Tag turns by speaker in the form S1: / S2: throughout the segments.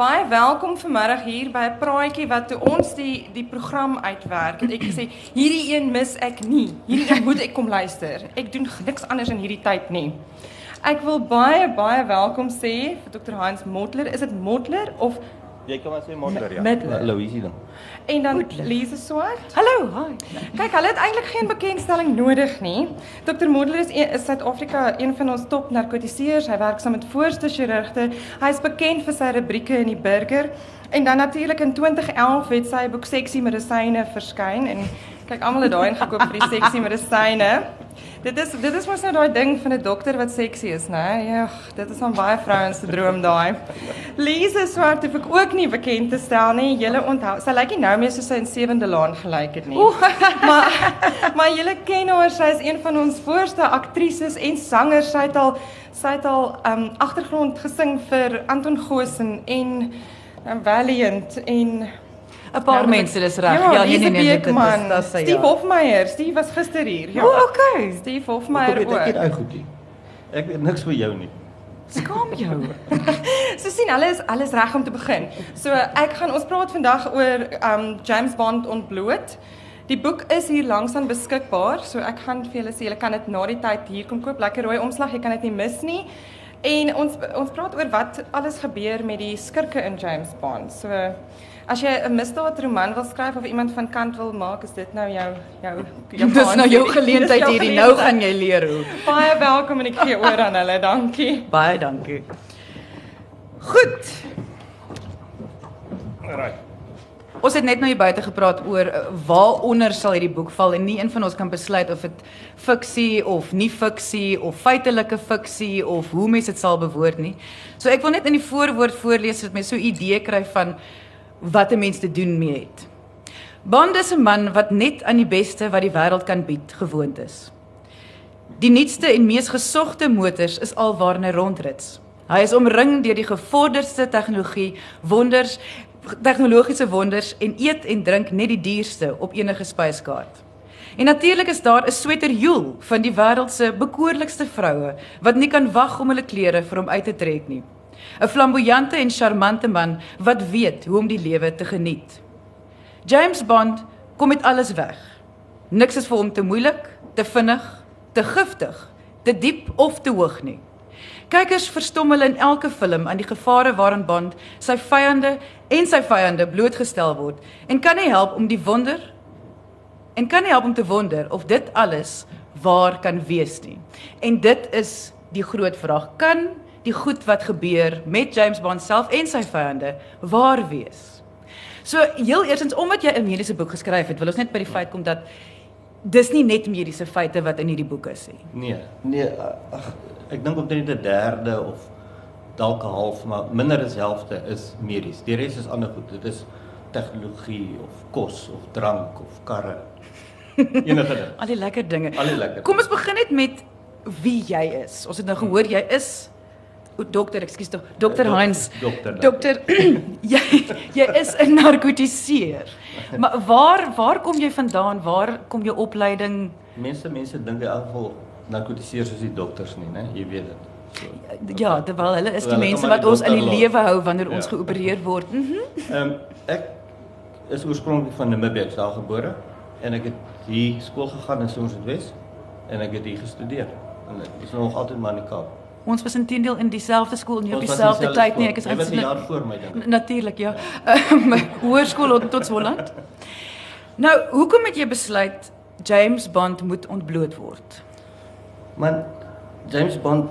S1: Baie welkom vanmiddag hier by 'n praatjie wat toe ons die die program uitwerk het ek gesê hierdie een mis ek nie. Hierdie een moet ek kom luister. Ek doen niks anders in hierdie tyd nie. Ek wil baie baie welkom sê vir Dr. Hans Motler. Is dit Motler of
S2: Jy kan maar sê Modder ja.
S1: Midler.
S2: Louisie dan.
S1: en dan Lise Swart? Hallo, hi. Kyk, hulle het eintlik geen bekendstelling nodig nie. Dr. Modler is een- is Suid-Afrika een van ons top narkotiseers. Hy werk saam met voorste chirurgte. Hy's bekend vir sy rubrieke in die Burger. En dan natuurlik in 2011 het sy boek Seksie Medisyne verskyn en kyk almal het daai ingekoop vir die seksie medisyne. Dit is dit is mos nou daai ding van 'n dokter wat seksie is, né? Ja, dit is aan baie vrouens se droom daai. Lise Swart hoef ek ook nie bekend te stel nie. Julle onthou, sy lyk nie nou meer soos sy in Sewende Laan gelyk het nie. maar maar julle ken haar, sy is een van ons voorste aktrises en sangers. Sy het al sy het al um agtergrond gesing vir Anton Goosen en um, Valiant en
S3: 'n paar mense dis reg.
S1: Ja,
S3: Ja, nee nee nee, dit
S1: Beekman,
S3: is dis sy.
S1: Steve
S3: Ja.
S1: Hofmeyer, Steve was gister hier. Ja.
S3: O, okay.
S1: Steve Hofmeyer
S2: weet ek dit
S1: ook.
S2: uit goed nie? Ek weet niks vir jou nie.
S3: Skaam jou.
S1: So sien, hulle is alles reg om te begin. So ek gaan ons praat vandag oor um James Bond ontbloot. Die boek is hier langsaan beskikbaar, so ek gaan vir julle sê julle kan dit na die tyd hier kom koop. Lekker rooi omslag, jy kan dit nie mis nie. En ons ons praat oor wat alles gebeur met die skurke in James Bond. So as jy 'n misdaadroman wil skryf of iemand van kant wil maak, is dit nou jou jou jou
S3: Dis nou jou
S1: kans.
S3: geleentheid hierdie. Nou gaan jy leer hoe.
S1: baie welkom en ek gee oor aan hulle. Dankie.
S3: Baie dankie. Goed.
S2: Right.
S3: Ons het net nou hier buite gepraat oor uh, waaronder sal hierdie boek val en nie een van ons kan besluit of dit fiksie of nie fiksie of feitelike fiksie of hoe mense dit sal bewoord nie. So ek wil net in die voorwoord voorlees sodat mense so 'n idee kry van wat 'n mens te doen mee het. Bond is 'n man wat net aan die beste wat die wêreld kan bied gewoond is. Die nuutste en mees gesogte motors is alwaar hy rondrits. Hy is omring deur die gevorderdste tegnologie, wonders, tegnologiese wonders en eet en drink net die duurste op enige spyskaart. En natuurlik is daar 'n sweterjoel van die wêreld se bekoorlikste vroue wat nie kan wag om hulle klere vir hom uit te trek nie. 'n Flamboyante en charmante man wat weet hoe om die lewe te geniet. James Bond kom met alles weg. Niks is vir hom te moeilik, te vinnig, te giftig, te diep of te hoog nie. Kykers verstom hulle in elke film aan die gevare waaraan Bond sy vyande en sy vyande blootgestel word en kan nie help om die wonder en kan nie help om te wonder of dit alles waar kan wees nie. En dit is die groot vraag. Kan die goed wat gebeur met James Bond self en sy vyande waar wees? So heel eerstens omdat jy 'n mediese boek geskryf het, wil ons net by die feit kom dat dis nie net mediese feite wat in hierdie boek is nie.
S2: Nee, nee, ag ek dink omtrent 'n derde of dalk half, maar minder as helfte is medies. Die res is ander goed. Dit is tegnologie of kos of drank of karre. Enige ding.
S3: Al die lekker dinge.
S2: Al die lekker
S3: Kom ons begin net met wie jy is. Ons het nou gehoor jy is o, dokter, ekskuus tog, dokter
S2: Dok-
S3: Hans.
S2: dokter.
S3: Dokter jy jy is 'n narkotiseer. Maar waar waar kom jy vandaan? Waar kom jou opleiding?
S2: Mense mense dink in elk geval narkotiseer soos die dokters nie, né? Jy weet dit.
S3: Ja, terwyl hulle is die
S2: Hulle
S3: mense wat ons in die lewe hou wanneer ons
S2: Ja.
S3: geopereer word. Mhm.
S2: Ehm um, ek is oorspronklik van Namibië, ek's daar gebore en ek het hier skool gegaan in Somersetwes en ek het hier gestudeer. En ek is nog altyd maar in die Kaap.
S3: Ons was intedeel in dieselfde skool, nie op
S2: Ons
S3: dieselfde tyd nie. Ek is
S2: was 'n
S3: eintlik-
S2: jaar voor my dink
S3: Natuurlik, ja. Ehm hoërskool op tot Holland. Nou, hoekom het jy besluit James Bond moet ontbloot word?
S2: Man, James Bond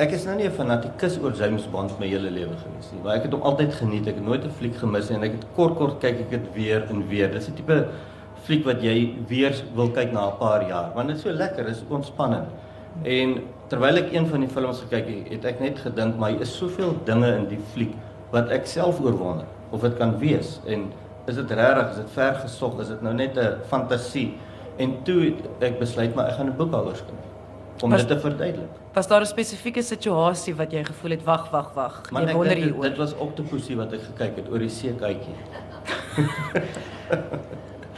S2: ek is nou nie 'n fanatikus oor James Bond my hele lewe gewees nie, maar ek het hom altyd geniet. Ek het nooit 'n fliek gemis nie en ek het kort kort kyk ek dit weer en weer. Dis 'n tipe fliek wat jy weer wil kyk na 'n paar jaar, want dit is so lekker, dit is ontspannend. En terwyl ek een van die films gekyk het, het ek net gedink, maar hier is soveel dinge in die fliek wat ek self oorwonder of dit kan wees en is dit regtig, is dit ver gesog, is dit nou net 'n fantasie? En toe ek besluit maar ek gaan 'n boek daaroor skryf om
S3: Was-
S2: dit te verduidelik.
S3: Was daar 'n spesifieke situasie wat jy gevoel het wag, wag, wag.
S2: Maar
S3: Jy
S2: ek
S3: wonder hieroor.
S2: dit was Octopussy wat ek gekyk het oor die seekuitjie.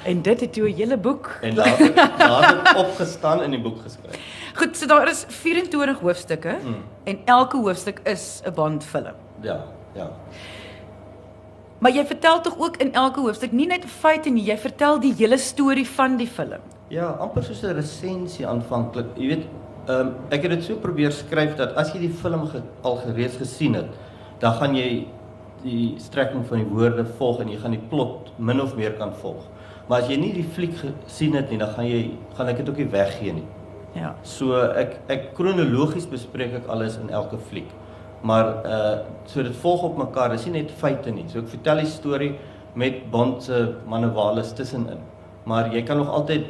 S3: En dit het jou hele boek.
S2: En daar daar het opgestaan in die boek geskryf.
S3: Goed, so daar is 24 hoofstukke
S2: Mm.
S3: en elke hoofstuk is 'n Bond film.
S2: Ja. Ja.
S3: Maar jy vertel tog ook in elke hoofstuk nie net feite nie, jy vertel die hele storie van die film.
S2: Ja, amper soos 'n resensie aanvanklik. Jy weet, ehm um, ek het dit so probeer skryf dat as jy die film ge, al gereeds gesien het, dan gaan jy die strekking van die woorde volg en jy gaan die plot min of meer kan volg. Maar as jy nie die fliek gesien het nie, dan gaan jy gaan ek dit ook nie weggee nie.
S3: Ja.
S2: So ek ek kronologies bespreek ek alles in elke fliek. Maar uh so dit volg op mekaar, dis nie net feite nie. So ek vertel die storie met Bond se manewales tussenin. Maar jy kan nog altyd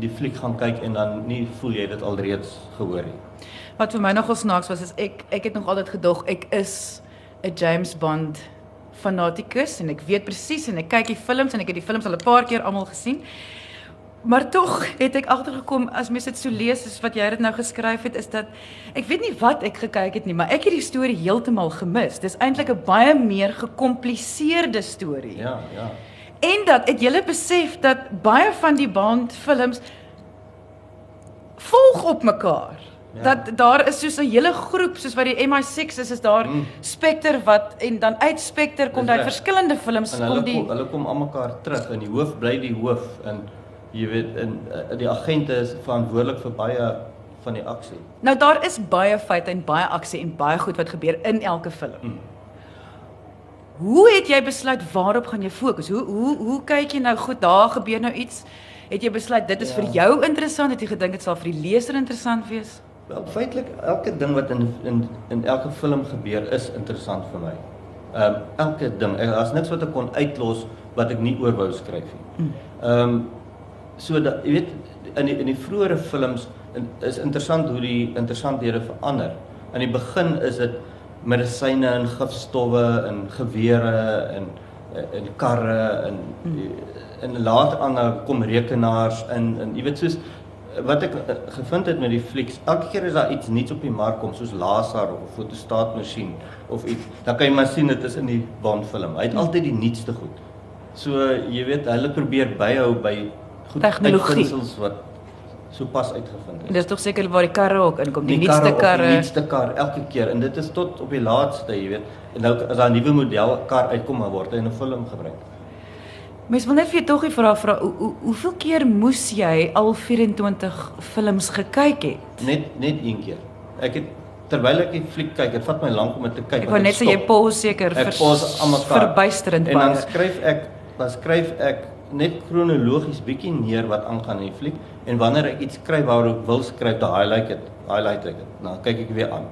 S2: die fliek gaan kyk en dan nie voel jy dit alreeds gehoor nie.
S3: Wat vir my nogal snaaks was is ek ek het nog altyd gedog ek is 'n James Bond fanatikus en ek weet presies en ek kyk die films en ek het die films al 'n paar keer almal gesien. Maar tog het ek agtergekom as mens dit so lees soos wat jy dit nou geskryf het is dat ek weet nie wat ek gekyk het nie, maar ek het die storie heeltemal gemis. Dis eintlik 'n baie meer gekompliseerde storie.
S2: Ja, ja.
S3: En dat het julle besef dat baie van die Bond films volg op mekaar. Ja. Dat daar is soos 'n hele groep soos wat die MI6 is, is daar mm. Spectre wat en dan uit Spectre kom daar verskillende films
S2: en
S3: kom die
S2: kom, hulle kom almekaar terug en die hoof bly die hoof en jy weet in eh, die agente is verantwoordelik vir baie van die aksie.
S3: Nou daar is baie feite en baie aksie en baie goed wat gebeur in elke film. Mm. Hoe het jy besluit waarop gaan jy fokus? Hoe hoe hoe kyk jy nou goed daar gebeur nou iets? Het jy besluit dit is ja. vir jou interessant? Het jy gedink dit sal vir die leser interessant wees?
S2: Wel feitelik elke ding wat in in in elke film gebeur is interessant vir my. Ehm um, elke ding. Daar's niks wat ek kon uitlos wat ek nie oor wou skryf nie. Hmm. Ehm um, so dat jy weet in die in die vroeëre films in, is interessant hoe die interessanthede verander. In die begin is dit medisyne en gifstowwe en gewere en en karre en en later aan kom rekenaars in en jy weet soos wat ek eh, gevind het met die flieks, elke keer as daar iets nuuts op die mark kom soos laser of 'n fotostaatmasjien of iets, dan kan jy maar sien dit is in die Bond film. Hy het altyd die nuutste goed. So jy weet, hulle probeer byhou by
S3: goed tegnologie
S2: wat so pas uitgevind het.
S3: Dis tog seker waar die karre ook inkom, die, die nuutste karre.
S2: Die nuutste kar elke keer en dit is tot op die laaste, jy weet. En nou as daar 'n nuwe model kar uitkom, dan word hy in 'n film gebruik.
S3: Mens wil net vir jou tog die vraag vra, hoe, hoe, hoeveel keer moes jy al 24 films gekyk het?
S2: Net net een keer. Ek het terwyl ek die fliek kyk, dit vat my lank om dit te kyk.
S3: Ek wou net sê jy pause seker
S2: vir
S3: verbuisterend
S2: baie. En dan skryf ek, dan skryf ek net kronologies bietjie neer wat aangaan in die fliek en wanneer ek iets skryf waaroor ek wil skryf, dan highlight dit, highlight ek dit. Nou kyk ek weer aan.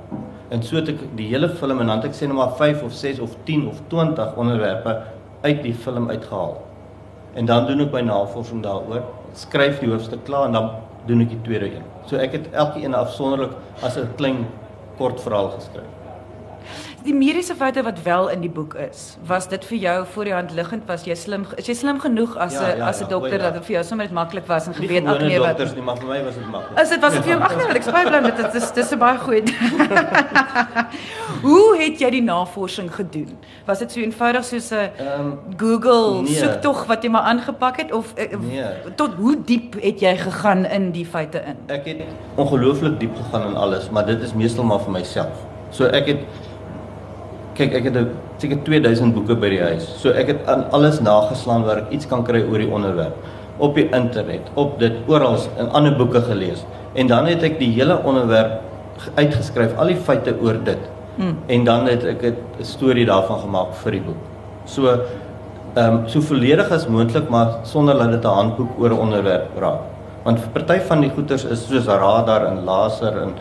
S2: En so het ek die hele film en dan het ek sê net maar 5 of 6 of 10 of 20 onderwerpe uit die film uitgehaal. En dan doen ek my navorsing daaroor, skryf die hoofstuk klaar en dan doen ek die tweede een. So ek het elkeen afsonderlik as 'n klein kort verhaal geskryf
S3: die mediese feite wat wel in die boek is, was dit vir jou voor die hand liggend was jy slim is jy slim genoeg as 'n ja, ja, as 'n ja, dokter ja. dat dit vir jou sommer net maklik was en geweet
S2: ag nee wat
S3: dokters
S2: nie maar vir my was dit maklik.
S3: Is dit was vir jou ag nee ek spyt bly met dit is dis baie goed. Hoe het jy die navorsing gedoen? Was dit so eenvoudig soos 'n um, Google nee. soek tog wat jy maar aangepak het of uh, nee. tot hoe diep het jy gegaan in die feite in?
S2: Ek het ongelooflik diep gegaan in alles, maar dit is meestal maar vir myself. So ek het kyk ek het seker 2000 boeke by die huis. So ek het aan alles nageslaan waar ek iets kan kry oor die onderwerp op die internet, op dit oral in ander boeke gelees. En dan het ek die hele onderwerp uitgeskryf, al die feite oor dit. Hmm. En dan het ek 'n storie daarvan gemaak vir die boek. So ehm um, so volledig as moontlik maar sonder dat dit 'n handboek oor 'n onderwerp raak. Want party van die goeters is soos radar en laser en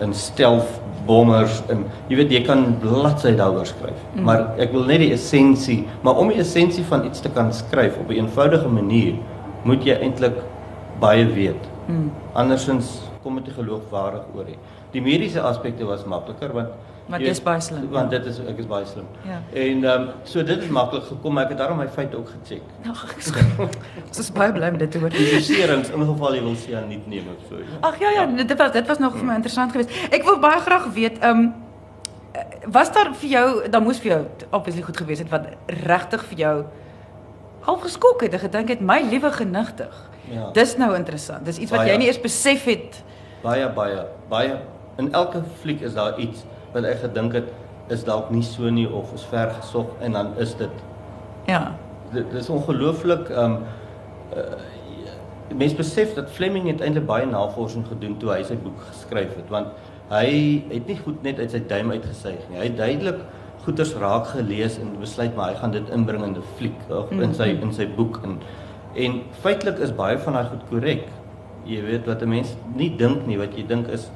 S2: in stealth bommers en jy weet jy kan bladsy daaroor skryf. Mm. Maar ek wil net die essensie, maar om die essensie van iets te kan skryf op 'n eenvoudige manier, moet jy eintlik baie weet. Mm. Andersins kom dit geloofwaardig oor nie. Die mediese aspekte was makliker want
S3: Want dis baie slim.
S2: Want ja. dit is ek is baie slim. Ja. En ehm um, so dit het maklik gekom, maar ek het daarom my feite ook gecheck.
S3: Ag, ons is baie bly met dit hoor.
S2: Die doserings in geval jy wil sien nie neem of so. Ja.
S3: Ag ja ja, dit was dit was nog vir my interessant geweest. Ek wil baie graag weet ehm um, was daar vir jou, dan moes vir jou obviously goed gewees het wat regtig vir jou half geskok het en gedink het my liewe genigtig. Ja. Dis nou interessant. Dis iets baie, wat jy nie eers besef het.
S2: Baie baie baie in elke fliek is daar iets wat ek gedink het is dalk nie so nie of is ver gesog en dan is dit.
S3: Ja.
S2: dit dis ongelooflik um uh, mense besef dat Fleming het eintlik baie navorsing gedoen toe hy sy boek geskryf het want hy het nie goed net uit sy duim uitgesuig nie. Hy het duidelik goeters raak gelees en besluit maar hy gaan dit inbring in 'n fliek of in sy in sy boek en en feitelik is baie van daai goed korrek. Jy weet wat 'n mens nie dink nie wat jy dink is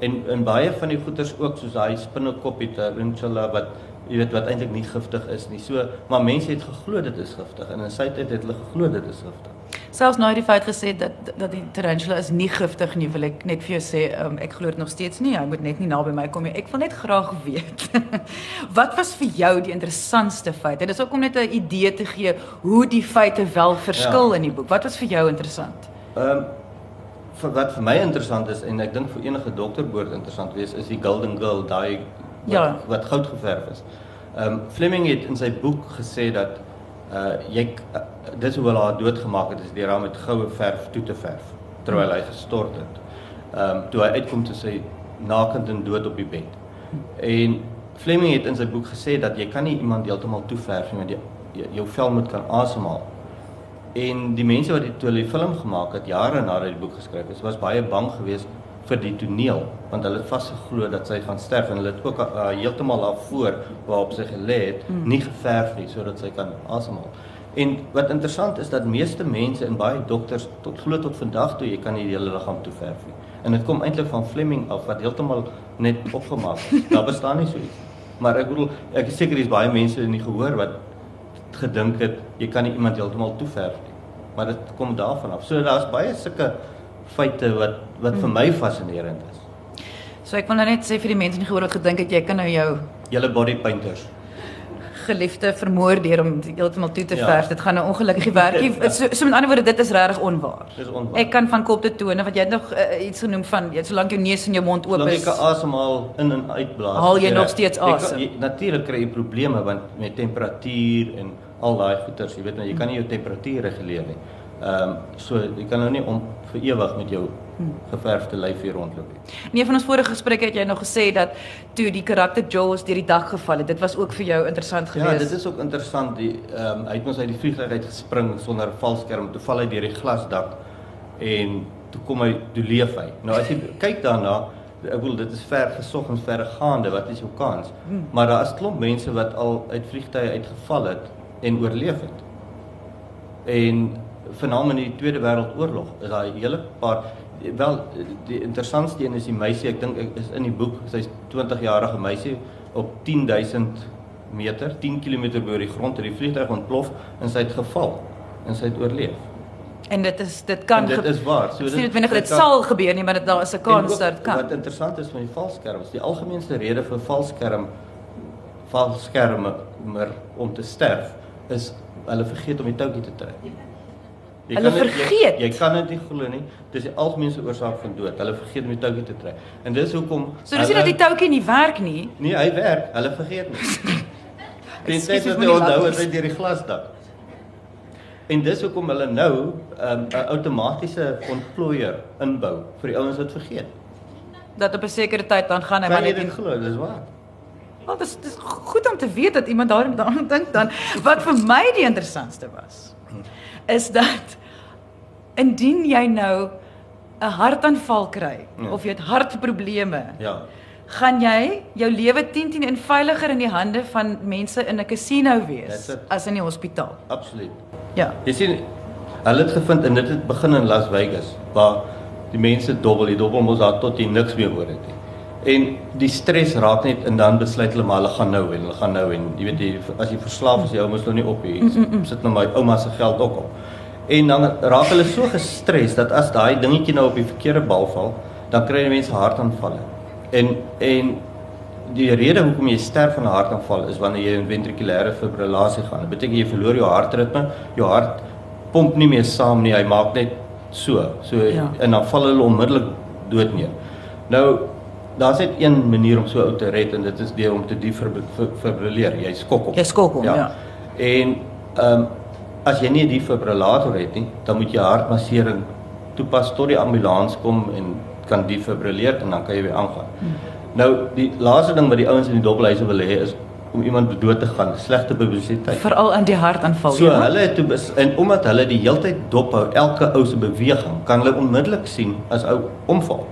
S2: en en baie van die goeters ook soos daai spinnekop het tarantula wat jy weet wat eintlik nie giftig is nie. So maar mense het geglo dit is giftig en in sy tyd het hulle geglo dit is giftig.
S3: Selfs nou het die feit gesê dat dat die tarantula is nie giftig nie, wil ek net vir jou sê, um, ek glo dit nog steeds nie. Hy moet net nie naby my kom nie. Ek wil net graag weet. wat was vir jou die interessantste feit? En dis ook om net 'n idee te gee hoe die feite wel verskil ja. in die boek. Wat was vir jou interessant?
S2: Ehm um, wat vir my interessant is en ek dink vir enige dokter behoort interessant wees is die Golden Girl daai wat,
S3: Ja.
S2: wat goud geverf is. Ehm um, Fleming het in sy boek gesê dat uh jy uh, dis hoe hulle haar doodgemaak het is deur haar met goue verf toe te verf terwyl hy gestort het. Ehm um, toe hy uitkom te sy nakend en dood op die bed. En Fleming het in sy boek gesê dat jy kan nie iemand heeltemal toeverf nie want jy- jou vel moet kan asemhaal. En die mense wat die toe die film gemaak het jare nadat die boek geskryf is, was baie bang geweest vir die toneel want hulle het vasgeglo dat sy gaan sterf en hulle het ook uh, heeltemal daarvoor waarop sy gelê het
S3: Mm.
S2: nie geverf nie sodat sy kan asemhaal. En wat interessant is dat meeste mense en baie dokters tot glo tot vandag toe jy kan nie die hele liggaam toeverf nie. En dit kom eintlik van Fleming af wat heeltemal net opgemaak is. Daar bestaan nie so iets. Maar ek bedoel ek is seker daar's baie mense in die gehoor wat gedink het jy kan nie iemand heeltemal toeverf nie. Maar dit kom daarvan af. So daar's baie sulke feite wat wat vir my fascinerend is.
S3: So ek wil nou net sê vir die mense in gehoor wat gedink het jy kan nou jou
S2: Julle body painters.
S3: geliefde vermoor deur om heeltemal toe te
S2: Ja.
S3: verf. Dit gaan 'n ongelukkige werkie. So, so met ander woorde, dit is regtig onwaar.
S2: Dis onwaar.
S3: Ek kan van kop tot tone wat jy het nog uh, iets genoem van jy solank jou neus en jou mond oop
S2: Solank jy
S3: is.
S2: asemhaal in en uitblaas.
S3: Haal jy
S2: is
S3: nog steeds asem?
S2: Natuurlik kry jy probleme want met temperatuur en al daai goeters, jy weet nou jy kan nie jou temperatuur reguleer nie. Ehm um, so jy kan nou nie om vir ewig met jou geverfde lyf hier rondloop nie.
S3: In een van ons vorige gesprekke het jy nog gesê dat toe die karakter Jules deur die dak geval het, dit was ook vir jou interessant
S2: Ja,
S3: geweest.
S2: dit is ook interessant. Die ehm um, hy het mos uit die vliegtuig uit gespring sonder valskerm. Toe val hy deur die glasdak en toe kom hy toe leef hy. Nou as jy kyk daarna, ek bedoel dit is ver gesog en verregaande, wat is jou kans?
S3: Hmm.
S2: Maar daar is klomp mense wat al uit vliegtye uitgeval het en oorleef het. En veral in die Tweede Wêreldoorlog is daai hele paar wel die interessantste een is die meisie, ek dink is in die boek, sy's 20 jarige meisie op 10000 meter, 10 km bo die grond het die vliegtuig ontplof en sy het geval en sy het oorleef.
S3: En dit is dit kan
S2: En dit is waar. So
S3: Dit is
S2: dit-
S3: sal gebeur nie, maar dit daar is 'n kans dat dit kan.
S2: Wat interessant is van die valskerms, die algemeenste rede vir valskerm valskerme om te sterf is hulle vergeet om die toutjie te trek. Jy
S3: Hulle
S2: kan dit-
S3: vergeet?
S2: Jy, jy kan dit nie glo nie. Dis die algemeenste oorsaak van dood. Hulle vergeet om die toutjie te trek. En dis hoekom
S3: So dis nie dat die toutjie nie werk nie.
S2: Nee, hy werk. Hulle vergeet nie. Spyte
S3: ek
S2: dat
S3: nie
S2: onthou het hy deur die glasdak. En dis hoekom hulle nou 'n um, outomatiese ontplooier inbou vir die ouens wat vergeet.
S3: Dat op 'n sekere tyd dan gaan hy maar net
S2: dit glo? Dis waar.
S3: Wel dis dis goed om te weet dat iemand daarin daaraan dink dan. Wat vir my die interessantste was is dat indien jy nou 'n hartaanval kry
S2: Ja.
S3: of jy het hartprobleme,
S2: Ja.
S3: gaan jy jou lewe 10 10 en veiliger in die hande van mense in 'n casino wees as in die hospitaal.
S2: Absoluut.
S3: Ja.
S2: Jy sien hulle het gevind en dit het begin in Las Vegas waar die mense dobbel, die dobbel mos daar tot jy niks meer hoor het nie. En die stres raak net en dan besluit hulle maar hulle gaan nou en hulle gaan nou en jy weet jy as jy verslaaf is jy ou mos nou nie op hier. Sit nou my ouma se geld ook op. En dan raak hulle so gestres dat as daai dingetjie nou op die verkeerde bal val, dan kry die mense hartaanvalle. En en die rede hoekom jy sterf van 'n hartaanval is wanneer jy in ventrikulêre fibrillasie gaan. Dit beteken jy verloor jou hartritme, jou hart pomp nie meer saam nie, hy maak net so. So
S3: Ja.
S2: en dan val hulle onmiddellik dood neer. Nou daar's net een manier om so ou te red en dit is deur om te defibrilleer. Jy skok hom.
S3: Jy skok hom, ja.
S2: En ehm um, as jy nie 'n defibrillator het nie, dan moet jy hartmassering toepas tot die ambulans kom en kan defibrilleer en dan kan jy weer aangaan.
S3: Hmm.
S2: Nou die laaste ding wat die ouens in die dobbelhuise wil hê is om iemand dood te gaan, slegte publisiteit.
S3: Veral in die hartaanval.
S2: So
S3: ja.
S2: hulle het toe en omdat hulle die heeltyd dophou elke ou se beweging, kan hulle onmiddellik sien as ou omval.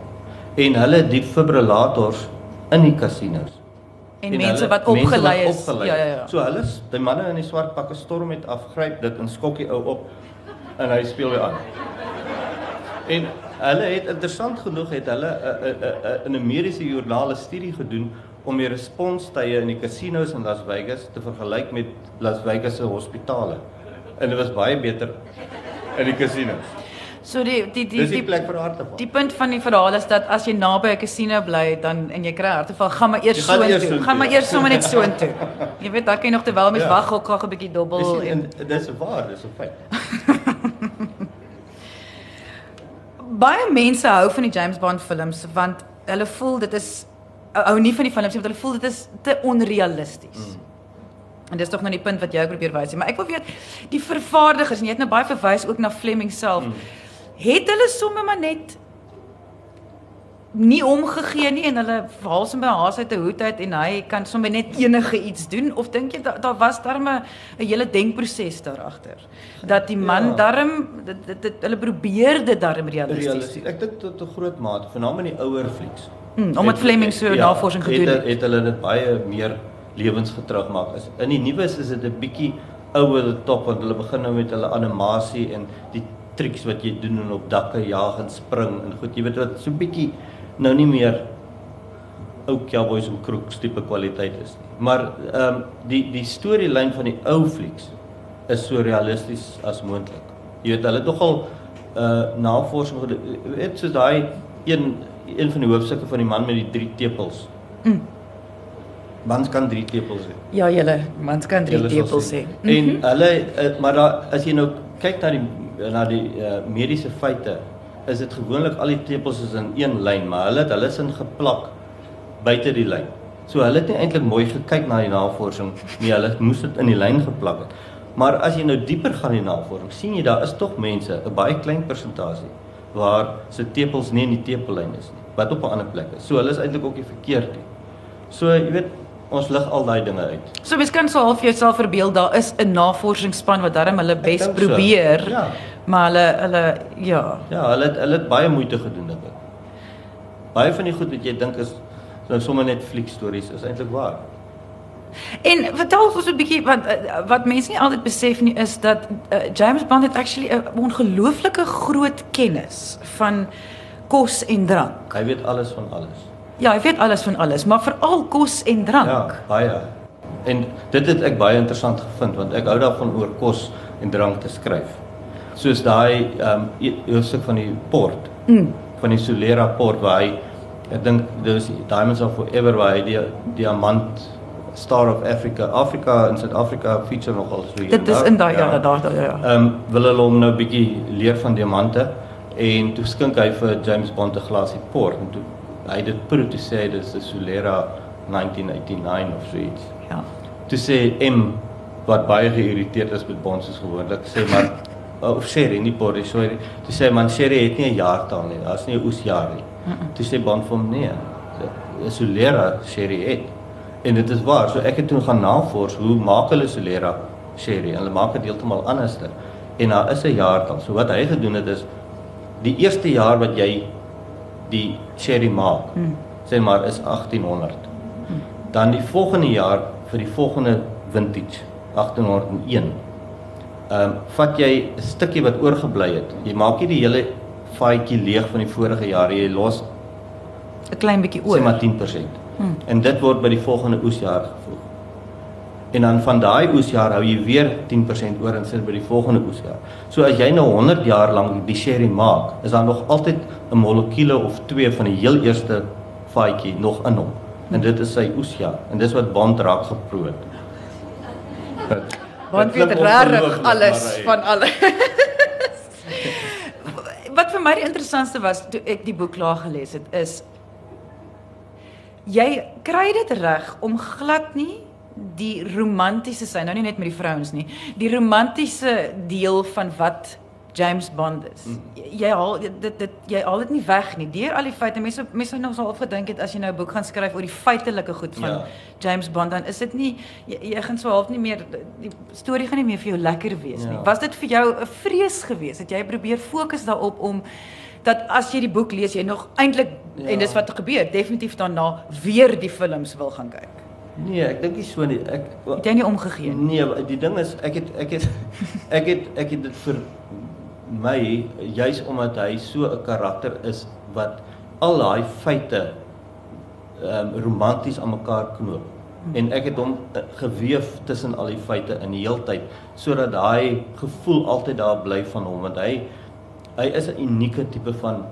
S2: En hulle defibrillators in die casinos.
S3: en
S2: En
S3: mense
S2: hulle-
S3: wat opgelei is.
S2: wat opgelei
S3: Ja ja ja.
S2: So hulle die manne in die swart pakke storm het afgryp dit en skok die ou op en hy speel weer aan. En hulle het interessant genoeg het hulle 'n 'n 'n 'n Amerikaanse joernaal 'n studie gedoen om die responstye in die casinos in Las Vegas te vergelyk met Las Vegas se hospitale. En dit was baie beter in die casinos.
S3: So die die die
S2: Dis die
S3: die,
S2: plek vir harteval.
S3: die punt van die verhaal is dat as jy naby 'n casino bly dan en jy kry 'n hartaanval, gaan maar eers soontoe.
S2: soontoe,
S3: Gaan maar
S2: ja.
S3: eers sommer net soontoe. Jy weet, daar kan jy nog terwyl mens
S2: Ja.
S3: wag ook gou 'n bietjie dobbel
S2: Dis
S3: en
S2: en dis waar, dis 'n feit.
S3: baie mense hou van die James Bond films want hulle voel dit is hou nie van die films nie, want hulle voel dit is te onrealisties. Mm. En dis tog nou die punt wat jy ook probeer wys, maar ek wil weet die vervaardigers en jy het nou baie verwys ook na Fleming self. Mm. Het hulle somme maar net nie omgegee nie en hulle haal sommer haas uit 'n hoed uit en hy kan sommer net enige iets doen of dink jy daar da was darme 'n hele denkproses daar agter dat die man
S2: Ja.
S3: darm dit, dit, dit hulle probeer dit darm realisties.
S2: Ek dink tot 'n groot mate, veral in die ouer flieks.
S3: Mm, omdat Fleming so navorsing gedoen
S2: het.
S3: het.
S2: Het hulle dit baie meer lewensgetrou gemaak. As in die nuus is dit 'n bietjie ouer top want hulle begin nou met hulle animasie en die triks wat jy doen en op dakke jaag en spring en goed, jy weet wat so bietjie nou nie meer ou cowboys en crooks tipe kwaliteit is nie. Maar ehm um, die die storielyn van die ou flieks is so realisties as moontlik. Jy weet hulle het nogal uh navorsing gedoen. Weet soos daai een een van die hoofstukke van die man met die drie tepels.
S3: Mm.
S2: Mans kan drie tepels hê.
S3: Ja, julle mans kan drie
S2: Julle sal
S3: tepels
S2: sien.
S3: sê. Mhm.
S2: En hulle uh, maar daar as jy nou kyk na die na die uh, mediese feite is dit gewoonlik al die tepels is in een lyn, maar hulle het hulle is in geplak buite die lyn. So hulle het nie eintlik mooi gekyk na die navorsing nie. Hulle moes dit in die lyn geplak het. Maar as jy nou dieper gaan in die navorsing, sien jy daar is tog mense, 'n baie klein persentasie waar se tepels nie in die tepellyn is nie, wat op 'n ander plek is. So hulle is eintlik ook nie verkeerd nie. So jy weet, ons lig al daai dinge uit.
S3: So mens kan so half jouself verbeel daar is 'n navorsingsspan wat darm hulle bes
S2: so.
S3: probeer.
S2: Ja.
S3: Maar hulle hulle ja.
S2: Ja, hulle het hulle het baie moeite gedoen dink ek. Baie van die goed wat jy dink is nou sommer net fliekstories is eintlik waar.
S3: En vertel ons 'n bietjie want uh, wat mense nie altyd besef nie is dat uh, James Bond het actually 'n ongelooflike groot kennis van kos en drank.
S2: Hy weet alles van alles.
S3: Ja, hy weet alles van alles, maar veral kos en drank.
S2: Ja, baie. En dit het ek baie interessant gevind want ek hou daarvan oor kos en drank te skryf. Soos daai ehm um, hoofstuk van die port.
S3: Mm.
S2: Van die Solera port waar hy ek dink dis Diamonds of Forever waar hy die diamant Star of Africa, Afrika in Suid-Afrika feature nogal so hier.
S3: Dit is in daai ja, daar daar ja.
S2: Ehm um, wil hulle hom nou bietjie leer van diamante en toe skink hy vir James Bond 'n glasie port en toe hy het dit proe toe sê hy dis 'n Solera 1989 of so iets.
S3: Ja.
S2: Toe sê M wat baie geïrriteerd is met Bond soos gewoonlik sê maar of Sherry nie port so toe sê man Sherry het nie 'n jaartal nie. Daar's nie 'n oesjaar nie. Toe sê Bond vir hom nee. 'n Solera Sherry het en dit is waar. So ek het toe gaan navors hoe maak hulle Solera Sherry? Hulle maak dit heeltemal anderster. En daar is 'n jaartal. So wat hy gedoen het is die eerste jaar wat jy die sherry maak,
S3: Hmm.
S2: sê maar is 1800. Dan die volgende jaar vir die volgende vintage 1801. Ehm um, vat jy 'n stukkie wat oorgebly het. Jy maak nie die hele faaitjie leeg van die vorige jaar, jy los
S3: 'n klein bietjie
S2: sê
S3: oor.
S2: maar 10%.
S3: Hmm.
S2: En dit word by die volgende oesjaar. En dan van daai oesjaar hou jy weer 10% oor en sit by die volgende oesjaar. So as jy nou 100 jaar lank die sherry maak, is daar nog altyd 'n molekuule of twee van die heel eerste faaitjie nog in hom. En dit is sy oesjaar en dis wat Bond raak
S3: Want
S2: dit
S3: weet
S2: ongelooflik,
S3: alles van alles. Wat vir my die interessantste was toe ek die boek klaar gelees het is jy kry dit reg om glad nie die romantiese sy nou nie net met die vrouens nie, die romantiese deel van wat James Bond is. Mm. Jy haal dit dit jy haal dit nie weg nie. Deur al die feite mense mense het nou so half gedink het as jy nou 'n boek gaan skryf oor die feitelike goed van ja. James Bond dan is dit nie jy, jy gaan so half nie meer die storie gaan nie meer vir jou lekker wees ja. nie. Was dit vir jou 'n vrees geweest dat jy probeer fokus daarop om dat as jy die boek lees jy nog eintlik ja. en dis wat gebeur definitief daarna weer die films wil gaan kyk.
S2: Nee, ek dink nie so nie. Ek
S3: het jy nie omgegee
S2: nie. Nee, die ding is ek het ek het ek het ek het dit vir my juis omdat hy so 'n karakter is wat al daai feite ehm um, romanties aan mekaar knoop. En ek het hom eh, geweef tussen al die feite in die heeltyd sodat daai gevoel altyd daar bly van hom want hy hy is 'n unieke tipe van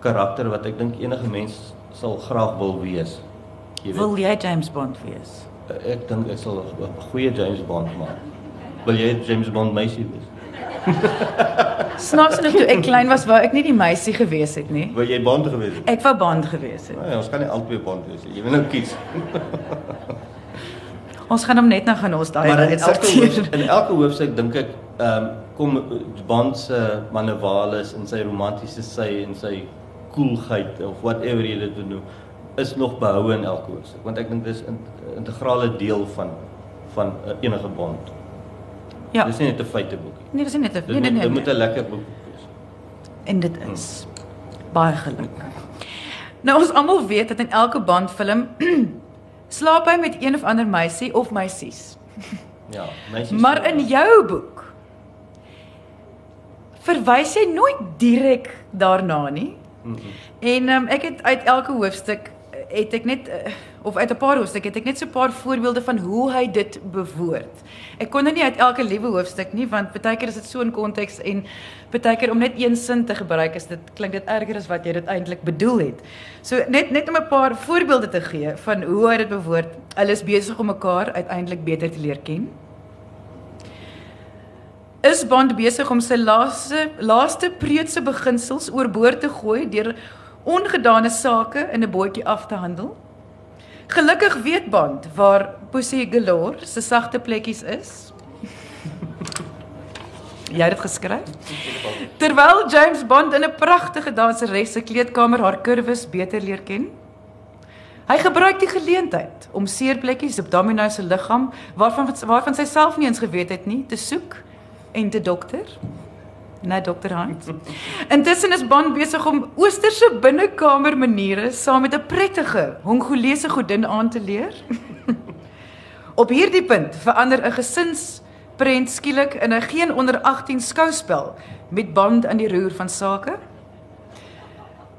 S2: karakter wat ek dink enige mens sal graag wil wees.
S3: Jy wil jy James Bond wees?
S2: Eh, ek dink ek sal 'n goeie James Bond maak. Wil jy James Bond meisie wees?
S3: Snaaks genoeg toe ek klein was, wou ek nie die meisie gewees het nie.
S2: Wou jy Bond gewees het?
S3: Ek wou Bond gewees het.
S2: Nee, ons kan nie albei Bond wees nie. Jy moet nou kies.
S3: ons gaan hom net nou gaan ons daai
S2: net acteer. In elke hoofstuk dink ek ehm um, kom Bond se manewales en sy romantiese sy en sy koelheid of whatever jy dit noem is nog behou in elke hoofstuk want ek dink dis 'n integrale deel van van uh, enige bond. Ja. Dis nie net 'n feiteboek nie.
S3: Nee, dis nie net 'n nee, nee,
S2: nee. Dit moet 'n lekker boek wees.
S3: En dit is hmm. baie geluk. Nou ons almal weet dat in elke bandfilm slaap hy met een of ander meisie of meisies.
S2: Ja, meisies.
S3: Maar in jou boek verwys jy nooit direk daarna nie. Mm -mm. En um, ek het uit elke hoofstuk het ek net uh, of uit 'n paar hoofstukke het ek net so 'n paar voorbeelde van hoe hy dit bewoord. Ek kon nou nie uit elke liewe hoofstuk nie want baie keer is dit so in konteks en baie keer om net een sin te gebruik is dit klink dit erger as wat jy dit eintlik bedoel het. So net net om 'n paar voorbeelde te gee van hoe hy dit bewoord. Hulle is besig om mekaar uiteindelik beter te leer ken. Is Bond besig om sy laaste laaste preutse beginsels oorboord te gooi deur ongedane sake in 'n bootjie af te handel. Gelukkig weet Bond waar Pussy Galore se sagte plekkies is. Jy het dit geskryf. Terwyl James Bond in 'n pragtige danseres se kleedkamer haar kurwes beter leer ken. Hy gebruik die geleentheid om seerplekkies op Domino se liggaam waarvan waarvan sy self nie eens geweet het nie te soek en te dokter na Dr. Hans. Intussen is Bond besig om oosterse binnekamer maniere saam met 'n prettige Hongolese godin aan te leer. Op hierdie punt verander 'n gesinsprent skielik in 'n geen onder 18 skouspel met Bond aan die roer van sake.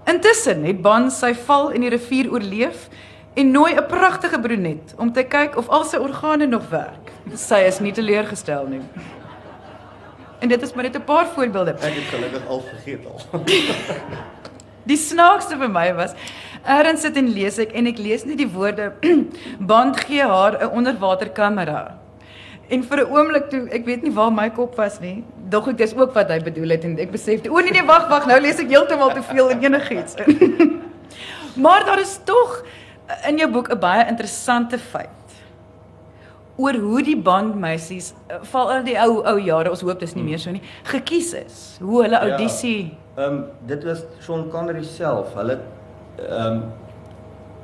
S3: Intussen het Bond sy val in die rivier oorleef en nooi 'n pragtige brunet om te kyk of al sy organe nog werk. Sy is nie teleurgestel nie. En dit is maar net 'n paar voorbeelde.
S2: Ek het gelukkig al vergeet al.
S3: die snaakste vir my was Erin sit en lees ek en ek lees net die woorde band gee haar 'n onderwaterkamera. En vir 'n oomblik toe, ek weet nie waar my kop was nie, dog ek dis ook wat hy bedoel het en ek besef, o nee nee, wag wag, nou lees ek heeltemal te veel in enigiets. maar daar is tog in jou boek 'n baie interessante feit oor hoe die bandmeisies eh, val in die ou ou jare ons hoop dis nie meer so nie gekies is hoe hulle ja. audisie
S2: ja, ehm um, dit was Sean Connery self. Hulle ehm um,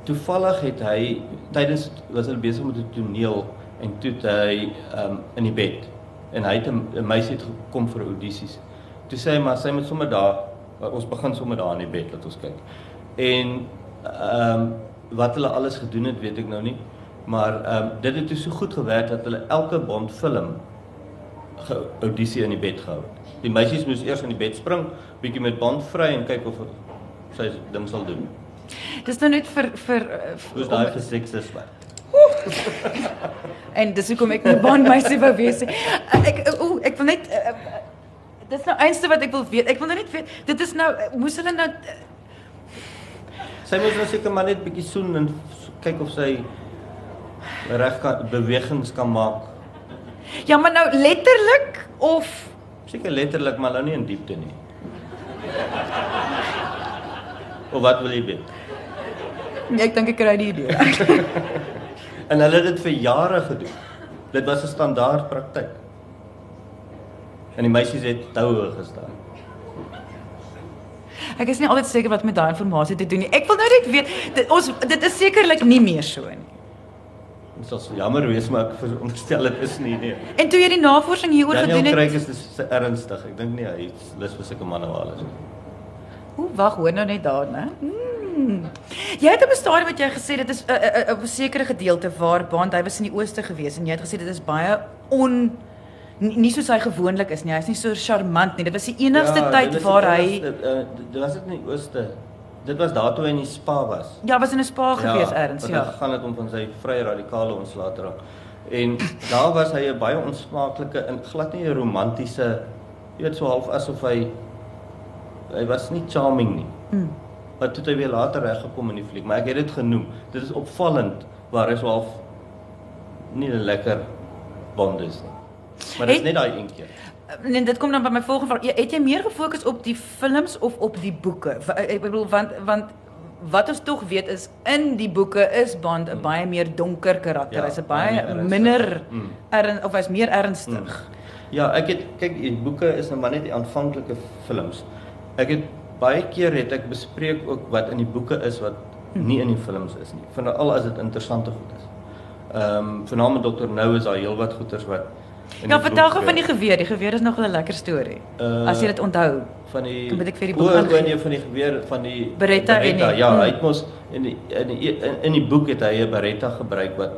S2: toevallig het hy tydens was hulle besig met 'n toneel en toe het hy ehm um, in die bed. En hy het 'n meisie het gekom vir audisies. Toe sê hy maar sy moet sommer daar ons begin sommer daar in die bed laat ons kyk. En ehm um, wat hulle alles gedoen het weet ek nou nie Maar ehm um, dit het so goed gewerk dat hulle elke Bond film geaudisie in die bed gehou het. Die meisies moes eers in die bed spring, bietjie met Bond vry en kyk of sy ding sal doen.
S3: Dis nou net vir vir
S2: Dis daai vir sekses wat.
S3: en dis hoekom ek 'n Bond meisie wou wees. Ek o, ek wil net uh, dis nou eenste wat ek wil weet. Ek wil nou net weet, dit is nou moes hulle nou
S2: Sy moes nou seker maar net bietjie soen en kyk of sy reg kan bewegings kan maak.
S3: Ja, maar nou letterlik of
S2: seker letterlik maar nou nie in diepte nie. of wat wil jy weet?
S3: Nee, ek dink ek kry die idee.
S2: en hulle het dit vir jare gedoen. Dit was 'n standaard praktyk. En die meisies het toue gestaan.
S3: Ek is nie altyd seker wat met daai inligting te doen nie. Ek wil nou net weet dit ons dit is sekerlik nie meer so nie.
S2: Dit sal so jammer wees maar ek veronderstel dit is nie nee.
S3: En toe jy die navorsing hieroor
S2: Daniel
S3: gedoen
S2: Craig
S3: het,
S2: is dis ernstig. Ek dink nie hy het lus vir sulke manuale nie.
S3: hoe wag hoor nou net daar, né? Hmm. Jy het op 'n stadium wat jy gesê dit is 'n uh, uh, uh, 'n sekere gedeelte waar Bond hy was in die ooste gewees en jy het gesê dit is baie on nie, nie soos hy gewoonlik is nie. Hy's nie so charmant nie. Dit was die enigste
S2: Ja,
S3: tyd
S2: dit is
S3: waar hy
S2: enigste, uh, dit was dit in die ooste. Dit was daar toe hy in die spa was.
S3: ja, was in 'n spa gewees erns,
S2: wat
S3: ja.
S2: hy gegaan het om van sy vrye radikale ontslae te raak. En daar was hy 'n baie onsmaaklike en glad nie 'n romantiese, jy weet so half asof hy hy was nie charming nie.
S3: Mm.
S2: Maar toe het hy weer later reggekom in die fliek, maar ek het dit genoem. Dit is opvallend waar hy so half nie 'n lekker bond is nie. Maar dit is net daai een keer.
S3: En dit kom dan by my volgende vraag. Ja, Het jy meer gefokus op die films of op die boeke? Wa- Ek bedoel want want wat ons tog weet is in die boeke is Bond 'n baie meer donker karakter.
S2: Ja,
S3: Hy's 'n
S2: baie ernstig.
S3: minder
S2: Mm.
S3: erns of hy's meer ernstig.
S2: Ja, ek het kyk die boeke is nou maar net die aanvanklike films. Ek het baie keer het ek bespreek ook wat in die boeke is wat nie in die films is nie. Veral as dit interessante goed is. Ehm um, veral Dr. Nou is daar heelwat goeters wat in
S3: Ja, vertel gou van die geweer. Die geweer is nog 'n lekker storie.
S2: Uh,
S3: as jy dit onthou.
S2: van die
S3: Dan moet ek vir die boek
S2: o,
S3: aangee.
S2: nee, van die geweer van die
S3: Beretta en die-
S2: Ja,
S3: mm.
S2: hy het mos in die in die in, in die boek het hy 'n Beretta gebruik wat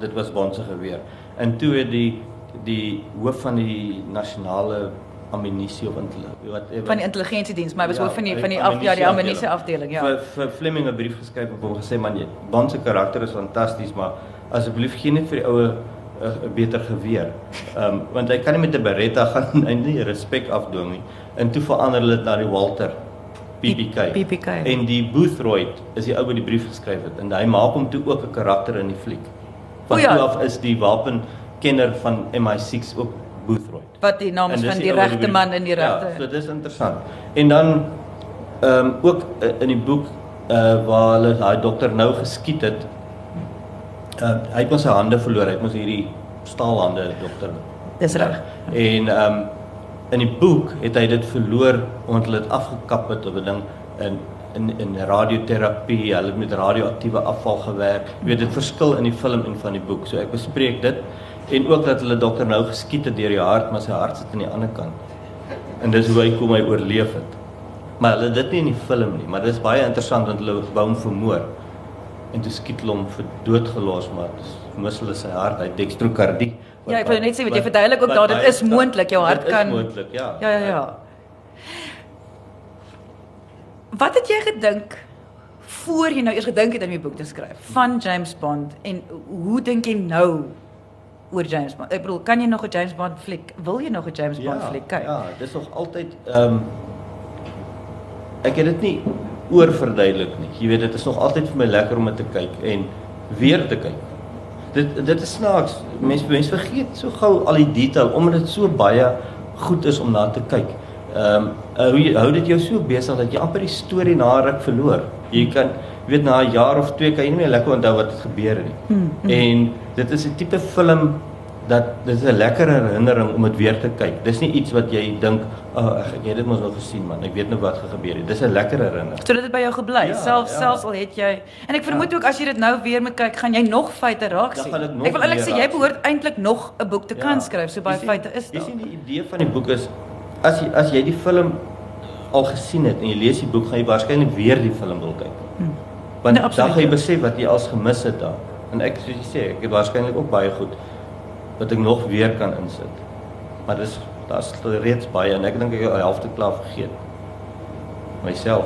S2: dit was Bond se geweer. En toe het die die hoof van die nasionale ammunisie of wat
S3: Van die intelligensiediens, maar hy was
S2: Ja,
S3: hoof van die van die af ja, die
S2: ammunisie
S3: ammunisie afdeling, ja.
S2: vir vir Fleming 'n brief geskryf en hom gesê man, Bond se karakter is fantasties, maar asseblief gee net vir die oue 'n beter geweer. Ehm um, want hy kan nie met 'n Beretta gaan hy nie respek afdwing nie. En toe verander hulle dit na die Walter PPK.
S3: PPK.
S2: En die Boothroyd is die ou wat die brief geskryf het en hy maak hom toe ook 'n karakter in die fliek. Van
S3: O ja.
S2: toe af is die wapenkenner van MI6 ook Boothroyd.
S3: Wat die naam is
S2: En
S3: van die
S2: wat
S3: regte man in die
S2: Ja,
S3: regte.
S2: so dit is interessant. En dan ehm um, ook uh, in die boek uh waar hulle daai dokter nou geskiet het. Uh, hy het mos sy hande verloor. Hy het mos hierdie staalhande dokter.
S3: Dis reg.
S2: En ehm um, in die boek het hy dit verloor omdat hulle dit afgekap het op 'n ding in in in radioterapie. Hulle het met radioaktiewe afval gewerk. Jy weet dit verskil in die film en van die boek. So ek bespreek dit en ook dat hulle dokter nou geskiet het deur die hart, maar sy hart sit aan die ander kant. En dis hoe hy kom hy oorleef het. Maar hulle dit nie in die film nie, maar dit is baie interessant want hulle wou hom vermoor. En toe skiet hulle hom vir dood gelos, maar mis hulle sy hart, hy wat
S3: Ja, ek wou net sê, weet jy,
S2: wat-
S3: verduidelik ook
S2: wat
S3: daar, dit is moontlik, jou hart
S2: dit
S3: kan-
S2: is moontlik, ja.
S3: Ja, ja, ja. Wat het jy gedink voor jy nou eers gedink het om die boek te skryf van James Bond en hoe dink jy nou oor James Bond? Ek bedoel, kan jy nog 'n James Bond fliek? Wil jy nog 'n James Bond fliek kyk?
S2: Ja, dis nog altyd ehm um, ek het dit nie oorverduidelik nie. Jy weet dit is nog altyd vir my lekker om dit te kyk en weer te kyk. Dit dit is snaaks. Mense mense vergeet so gou al die detail omdat dit so baie goed is om na te kyk. Ehm um, hoe jy hou dit jou so besig dat jy amper die storie na ruk verloor. Jy kan jy weet na 'n jaar of twee kan jy nie meer lekker onthou wat het gebeur het nie.
S3: Mm, mm.
S2: En dit is 'n tipe film dat dit is 'n lekker herinnering om dit weer te kyk. Dis nie iets wat jy dink, "Ag, oh, ek het dit mos nog gesien man. Ek weet nou wat gebeur het." Dis 'n lekker herinnering.
S3: So dit het by jou gebly.
S2: Ja,
S3: selfs
S2: ja.
S3: selfs al het jy en ek vermoed ook as jy dit nou weer moet kyk, gaan jy nog feite raak sien.
S2: ek
S3: Ek wil eintlik sê jy behoort eintlik nog 'n boek te kan skryf. So baie feite is daar.
S2: sien die idee van die boek is as jy as jy die film al gesien het en jy lees die boek, gaan jy waarskynlik weer die film wil kyk.
S3: Hmm.
S2: Want
S3: Nee,
S2: dan gaan jy
S3: ja.
S2: besef wat jy als gemis het daar. En ek soos jy sê, ek het waarskynlik ook baie goed wat ek nog weer kan insit. Maar dis daar's reeds baie en ek dink ek het die helfte klaar vergeet. Myself.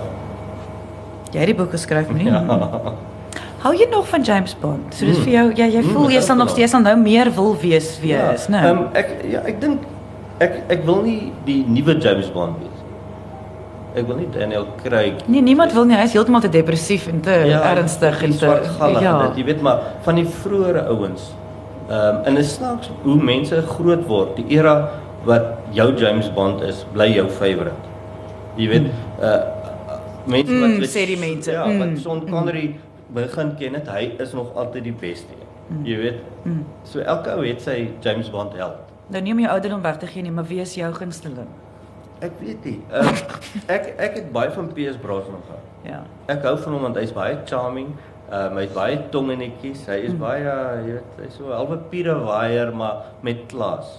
S3: Jy het die boek geskryf, nie?
S2: Ja.
S3: Hou jy nog van James Bond? So dis
S2: Mm.
S3: vir jou ja, jy
S2: Mm,
S3: voel jy
S2: ek
S3: sal nog steeds dan nou meer wil wees wees, né?
S2: Ehm ek ja, ek dink ek ek wil nie die nuwe James Bond wees. Ek wil nie Daniel Craig.
S3: Nee, niemand wil nie. Hy is heeltemal te depressief en te ernstig en te
S2: ja.
S3: ja.
S2: Dit, jy weet maar van die vroeëre ouens. Ehm um, en dit snaaks hoe mense groot word. Die era wat jou James Bond is, bly jou favourite. Jy weet uh mense
S3: Mm,
S2: wat
S3: sê die mense.
S2: Ja,
S3: Mm,
S2: wat Sean Connery begin ken het, hy is nog altyd die beste.
S3: Mm.
S2: Jy weet.
S3: Mm.
S2: So elke ou het sy James Bond held.
S3: Nou neem jou ouderdom weg te gee nie, maar wie is jou gunsteling?
S2: Ek weet nie. Um, ek ek het baie van PS Brosnan gehou.
S3: Ja.
S2: Ek hou van hom want hy's baie charming. Um, hy's baie tongenetjies. Hy is baie, jy weet, hy's so halwe pierewaier maar met klas.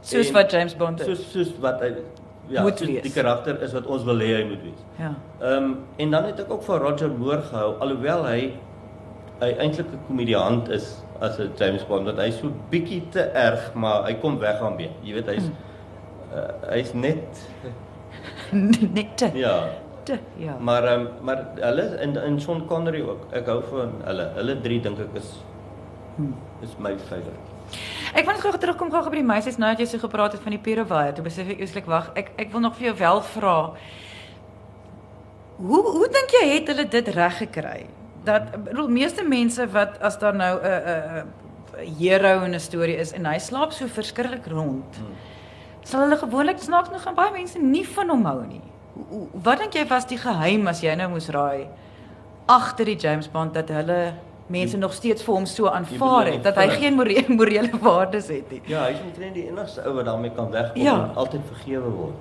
S3: Soos
S2: En-
S3: wat James Bond is.
S2: Soos soos wat hy ja,
S3: Moet
S2: soos
S3: wees.
S2: die karakter is wat ons wil hê hy moet wees.
S3: Ja.
S2: Ehm um, en dan het ek ook van Roger Moore gehou alhoewel hy hy eintlik 'n komediant is as 'n James Bond want hy's so bietjie te erg maar hy kom weg aan weer. Jy weet hy's uh, hy's net
S3: Net te.
S2: ja,
S3: te ja.
S2: maar ehm um, maar hulle en en Sean Connery ook. Ek hou van hulle. Hulle drie dink ek is is my favourite.
S3: Ek wil net gou terugkom gou by die meisies nou dat jy so gepraat het van die Pierewaier. Toe besef ek eerslik wag, ek ek wil nog vir jou wel vra. Hoe hoe dink jy het hulle dit reg gekry? Dat bedoel meeste mense wat as daar nou 'n 'n 'n hero in 'n storie is en hy slaap so verskriklik rond.
S2: Hmm.
S3: Sal hulle gewoonlik snaaks nog gaan baie mense nie van hom hou nie. Wat dink jy was die geheim as jy nou moes raai agter die James Bond dat hulle mense nog steeds vir hom so aanvaar het
S2: die
S3: dat hy geen morele, morele waardes het nie.
S2: Ja, hy's omtrent die enigste ou wat daarmee kan wegkom
S3: Ja.
S2: en altyd vergewe word.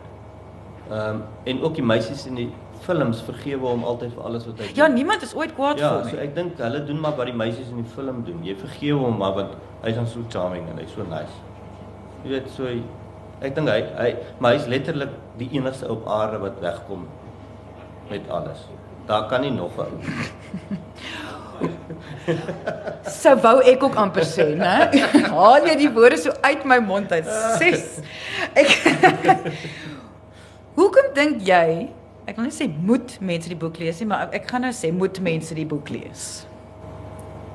S2: Ehm um, en ook die meisies in die films vergewe hom altyd vir alles wat hy doen.
S3: Ja, niemand is ooit kwaad
S2: Ja,
S3: vir hom
S2: so
S3: nie.
S2: ek dink hulle doen maar wat die meisies in die film doen. Jy vergewe hom maar want hy's dan so charming en hy's so nice. Jy weet so hy- ek dink hy hy maar hy's letterlik die enigste op aarde wat wegkom met alles. Daar kan nie nog 'n.
S3: Sou wou ek ook amper sê, né? Haal jy die woorde so uit my mond uit. Ses. Ek Hoekom dink jy Ek wil nie sê moet mense die boek lees nie, maar ek gaan nou sê moet mense die boek lees.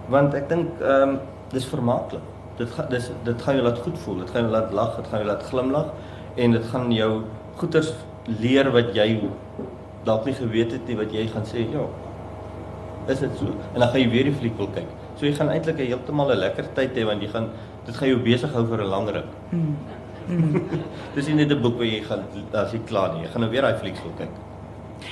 S2: Want ek dink ehm um, dis vermaaklik. Dit gaan dis dit gaan jou laat goed voel. Dit gaan jou laat lag, dit gaan jou laat glimlag en dit gaan jou goeters leer wat jy dalk nie geweet het nie wat jy gaan sê, ja. Is dit so? En dan gaan jy weer die fliek wil kyk. So jy gaan eintlik heeltemal 'n lekker tyd hê want jy gaan dit gaan jou besig hou vir 'n lang ruk.
S3: Hmm.
S2: Dis nie net 'n boek waar jy gaan as jy klaar nie. Jy gaan nou weer daai flieks wil kyk.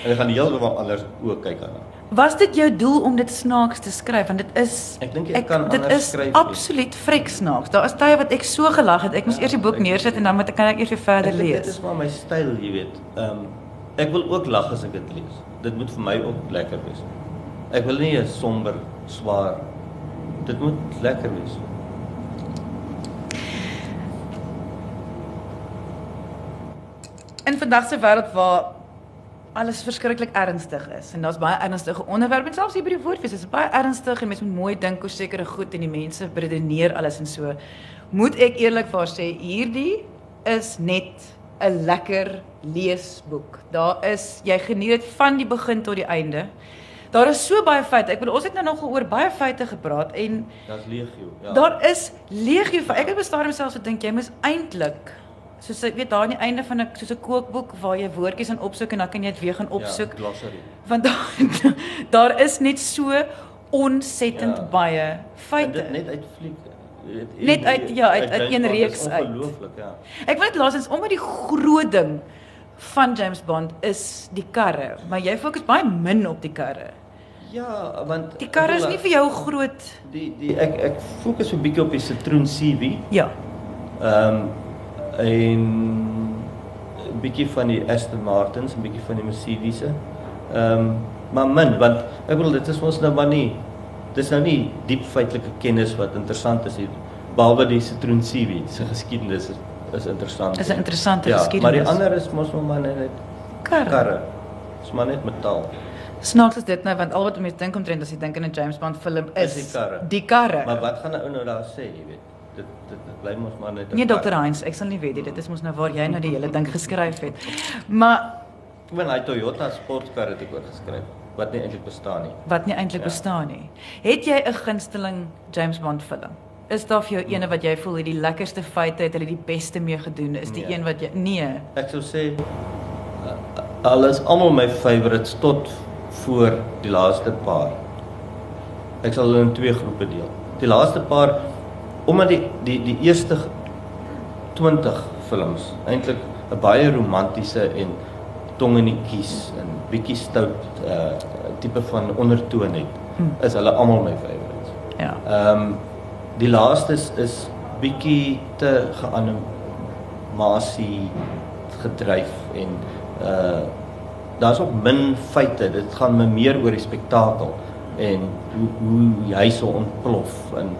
S2: En jy gaan heeltemal anders ook kyk aan.
S3: Was dit jou doel om dit snaaks te skryf want dit is
S2: Ek dink jy kan
S3: dit
S2: anders
S3: is
S2: skryf nie.
S3: absoluut vrek snaaks. Daar is tye wat ek so gelag het. Ek moes
S2: Ja,
S3: eers die boek
S2: ek-
S3: neersit en dan moet ek kan ek eers weer verder
S2: Ek dink
S3: lees.
S2: Dit is maar my styl, jy weet. Ehm um, ek wil ook lag as ek dit lees. Dit moet vir my ook lekker wees. Ek wil nie 'n somber, swaar. Dit moet lekker wees.
S3: In vandag se wêreld waar alles verskriklik ernstig is en daar's baie ernstige onderwerpe en selfs hier by die woordfees is dit baie ernstig en mense moet mooi dink oor sekere goed en die mense redeneer alles en so. Moet ek eerlikwaar sê hierdie is net 'n lekker leesboek. Daar is jy geniet dit van die begin tot die einde. Daar is so baie feite. Ek bedoel ons het nou nogal oor baie feite gepraat en
S2: Daar's legio. Ja.
S3: Daar is legio ek het bestaan homself gedink jy moet eintlik soos ek weet daar aan die einde van 'n soos 'n kookboek waar jy woordjies aan opsoek en dan kan jy dit weer gaan opsoek
S2: Ja,
S3: want daar daar is net so ontsettend
S2: Ja.
S3: baie
S2: En
S3: feite.
S2: dit net uit fliek. weet,
S3: Net uit- ja, uit- uit
S2: James
S3: een reeks uit.
S2: Ongelooflik, ja.
S3: Ek weet laasens omdat die groot ding van James Bond is die karre, maar jy fokus baie min op die karre.
S2: Ja, want
S3: Die karre is nie vir jou groot
S2: die die ek ek fokus 'n bietjie op die Citroen CV.
S3: ja.
S2: Ehm um, en 'n bietjie van die Aston Martins, 'n bietjie van die Mercedes. Ehm um, maar min want ek bedoel dit is ons nou maar nie dis nou nie diep feitelike kennis wat interessant is hier behalwe die Citroen CV se geskiedenis is, is interessant.
S3: Is 'n interessante
S2: ja,
S3: geskiedenis.
S2: Maar die ander is mos maar net
S3: karre.
S2: karre. Dis maar net metaal.
S3: Snaaks is dit nou want al wat mense dink omtrent as jy dink aan 'n James Bond film is
S2: Is die karre.
S3: Die karre.
S2: Maar wat gaan 'n ou nou daar sê, jy weet? Dit dit, dit bly mos maar net
S3: Nee. Dr. Heinz, ek sal nie weet nie. Dit is mos nou waar jy nou die hele ding geskryf het. Maar
S2: Ek bedoel hy Toyota sportkar het ek ook geskryf wat nie eintlik bestaan nie.
S3: wat nie eintlik
S2: Ja.
S3: bestaan nie. Het jy 'n gunsteling James Bond film? Is daar vir jou ene wat jy voel het die lekkerste feite het hulle die beste mee gedoen? Is die
S2: Nee.
S3: een wat jy nee.
S2: Ek sou sê alles almal my favorites tot voor die laaste paar. Ek sal hulle in twee groepe deel. Die laaste paar omdat die die die eerste 20 films eintlik 'n baie romantiese en tong in die kies en bietjie stout uh tipe van ondertoon het,
S3: Hmm.
S2: is hulle almal my favorites.
S3: Ja.
S2: Ehm um, die laaste is, is bietjie te geanimasie gedryf en uh daar's ook min feite. Dit gaan me meer oor die spektakel en hoe hoe hy so ontplof in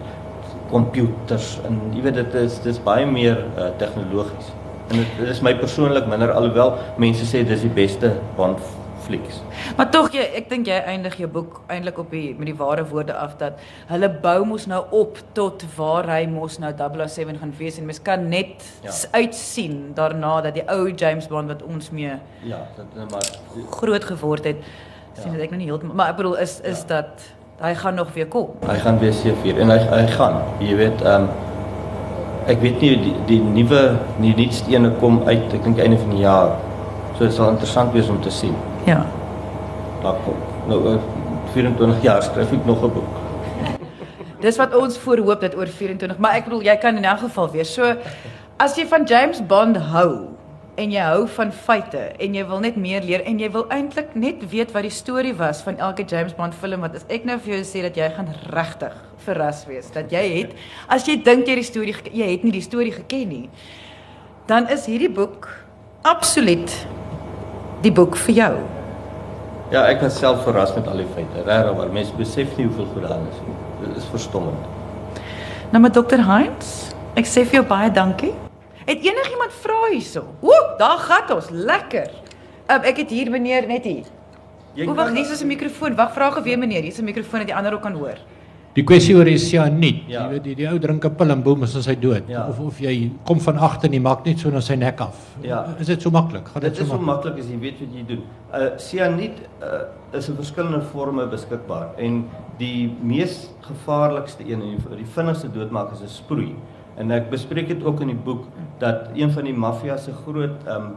S2: komputers en jy weet dit is dis baie meer uh, tegnologies. En dit is my persoonlik minder alhoewel mense sê dis die beste Bond flieks.
S3: Maar tog jy ek dink jy eindig jou boek eintlik op die met die ware woorde af dat hulle bou mos nou op tot waar hy mos nou 007 gaan wees en mens kan net ja. uitsien daarna dat die ou James Bond wat ons mee
S2: Ja, dit maar
S3: groot geword het ja. sien dit ek nou nie heeltemal maar ek bedoel is is ja. dat hy gaan nog weer kom.
S2: Hy gaan weer seker en hy hy gaan. Jy weet, ehm um, ek weet nie die die nuwe die nuutste ene kom uit, ek dink einde van die jaar. So dit sal interessant wees om te sien.
S3: Ja.
S2: Daar kom nou 24 eh, jaar skryf ek nog 'n boek.
S3: Dis wat ons voorhoop dat oor 24, maar ek bedoel jy kan in elk geval weer. So as jy van James Bond hou, en jy hou van feite en jy wil net meer leer en jy wil eintlik net weet wat die storie was van elke James Bond film wat as ek nou vir jou sê dat jy gaan regtig verras wees dat jy het as jy dink jy die storie jy het nie die storie geken nie dan is hierdie boek absoluut die boek vir jou.
S2: Ja, ek was self verras met al die feite. Regtig, maar mense besef nie hoeveel goed daar is nie. Dit is verstommend.
S3: Nou met Dr. Heinz, ek sê vir jou baie dankie. Het enigiemand vra hierso? Ooh, daar gaan ons, lekker. Um, ek het hier meneer net hier. Hoe wag, hier is 'n mikrofoon. Wag, vra gou weer meneer, hier is 'n mikrofoon dat die ander ook kan hoor.
S4: Die kwessie oor die sianiet, ja. jy weet die, die ou drink 'n pil en boem is hy dood ja. of of jy kom van agter en jy maak net so na sy nek af. Ja. Is dit so maklik?
S2: Gaan dit so maklik? Dit is so maklik as jy weet wat jy doen. Uh sianiet uh, is in verskillende forme beskikbaar en die mees gevaarlikste een en die, die vinnigste doodmaak is 'n sproei. En ek bespreek dit ook in die boek dat een van die maffia se groot um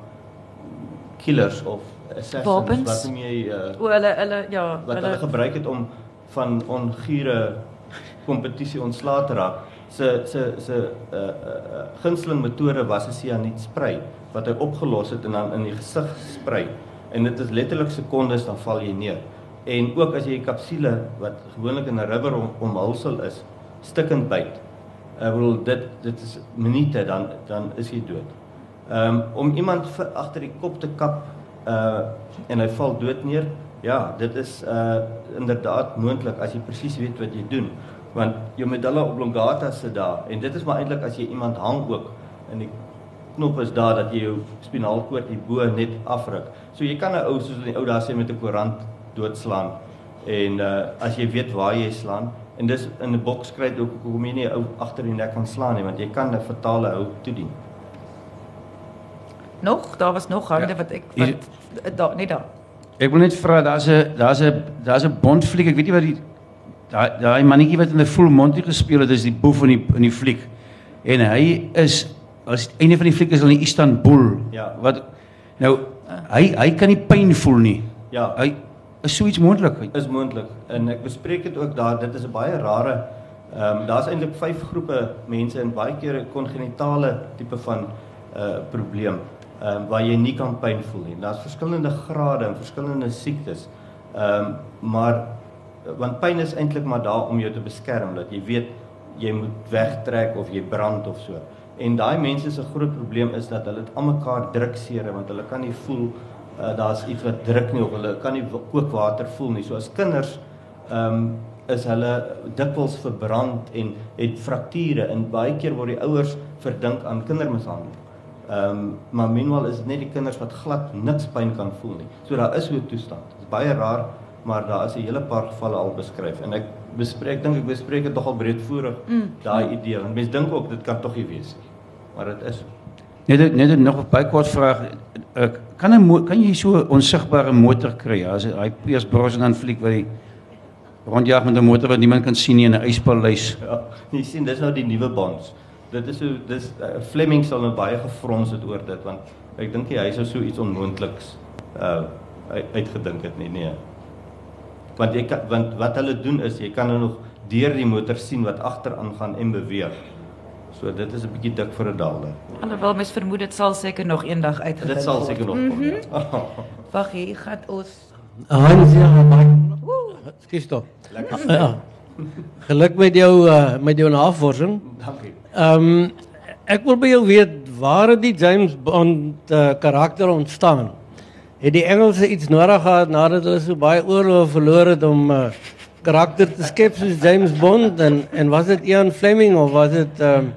S2: killers of assassins
S3: Wapens?
S2: wat noem jy uh
S3: o hulle hulle ja
S2: wat hulle, hulle gebruik het om van ongure kompetisie ontslae te raak se se se uh uh gunsteling metode was 'n sianiet sprei wat hy opgelos het en dan in die gesig sprei en dit is letterlik sekondes dan val jy neer. En ook as jy 'n kapsule wat gewoonlik in 'n rubber om, omhulsel is stikkend byt Ek bedoel dit dit is minute dan dan is jy dood. Ehm um, om iemand agter die kop te kap uh en hy val dood neer. Ja, dit is uh inderdaad moontlik as jy presies weet wat jy doen. Want jou medulla oblongata sit daar en dit is maar eintlik as jy iemand hang ook in die knop is daar dat jy jou spinaalkoord hierbo net afruk. So jy kan 'n ou soos in die ou dae sê met 'n koerant doodslaan en uh as jy weet waar jy slaan En dis in 'n boks kry jy ook hoekom jy nie ou agter die nek kan slaan nie want jy kan 'n fatale hou toedien.
S3: Nog, daar was nog hande ja. wat ek wat daar net daar.
S5: Ek wil net vra daar's 'n daar's 'n daar's 'n bondfliek. Ek weet nie wat die daai daai mannetjie wat in 'n full monty gespeel het, is die boef in die in die fliek. En hy is as einde van die fliek is hulle in Istanbul. Ja. Wat nou hy hy kan nie pyn voel nie. Ja. Hy Is so iets moontlik?
S2: Is moontlik. En ek bespreek dit ook daar. Dit is 'n baie rare ehm um, daar's eintlik 5 groepe mense en baie keer 'n kongenitale tipe van 'n uh, eh, probleem ehm um, waar jy nie kan pyn voel nie. Daar's verskillende grade en verskillende siektes. Ehm um, maar want pyn is eintlik maar daar om jou te beskerm dat jy weet jy moet wegtrek of jy brand of so. En daai mense se groot probleem is dat hulle dit almekaar druk seer want hulle kan nie voel uh, daar's iets wat druk nie of hulle kan nie kookwater voel nie. So as kinders ehm um, is hulle dikwels verbrand en het frakture en baie keer word die ouers verdink aan kindermishandeling. Ehm um, maar minwel is dit net die kinders wat glad niks pyn kan voel nie. So daar is so 'n toestand. Dit is baie raar, maar daar is 'n hele paar gevalle al beskryf en ek bespreek dink ek bespreek dit nogal breedvoerig mm. daai idee want mense dink ook dit kan tog nie wees nie. Maar dit is
S5: Net net nog 'n baie kort vraag. Uh, kan 'n kan jy so 'n onsigbare motor kry? As hy Piers Brosnan fliek wat hy rondjag met 'n motor wat niemand kan nie in 'n yspaleis.
S2: Ja, jy sien dis nou die nuwe bonds. Dit is so dis uh, Fleming sal nou baie gefrons het oor dit want ek dink hy sou so iets onmoontliks uh uitgedink het nie nee. Want jy kan want wat hulle doen is jy kan nou nog deur die motor sien wat agter aangaan en beweeg. So dit is 'n bietjie dik vir 'n daalder.
S3: Alhoewel mens vermoed dit sal seker nog eendag uitgevind
S2: word. Dit sal seker nog kom. Mm
S3: -hmm. Wag, hier gaan ons
S4: sien jy maar. Skiet stop. Lekker. Ja. Geluk met jou uh, met jou navorsing.
S2: Dankie.
S6: Ehm um, ek wil by jou weet waar het die James Bond uh, karakter ontstaan? Het die Engelse iets nodig gehad nadat hulle so baie oorloë verloor het om uh, karakter te skep soos James Bond en en was dit Ian Fleming of was dit ehm um,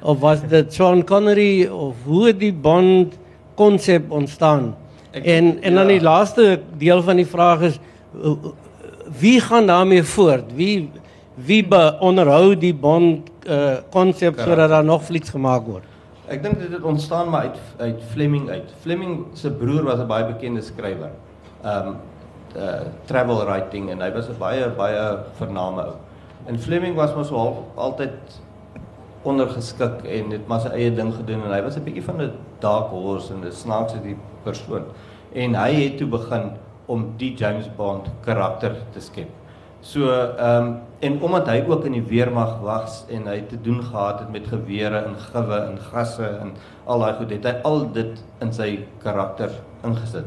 S6: of was dit Sean Connery of hoe het die Bond konsep ontstaan? Ek, en en ja. dan die laaste deel van die vraag is wie gaan daarmee voort? Wie wie onderhou die Bond konsep uh, sodat daar nog flieks gemaak word?
S2: Ek dink dit het ontstaan maar uit uit Fleming uit. Fleming se broer was 'n baie bekende skrywer. Um uh travel writing en hy was 'n baie baie vername ou. En Fleming was mos al altyd ondergeskik en het maar sy eie ding gedoen en hy was 'n bietjie van 'n dark horse en 'n snaakse die persoon. En hy het toe begin om die James Bond karakter te skep. So ehm um, en omdat hy ook in die weermag was en hy te doen gehad het met gewere en gewe en gasse en al daai goed, het hy al dit in sy karakter ingesit.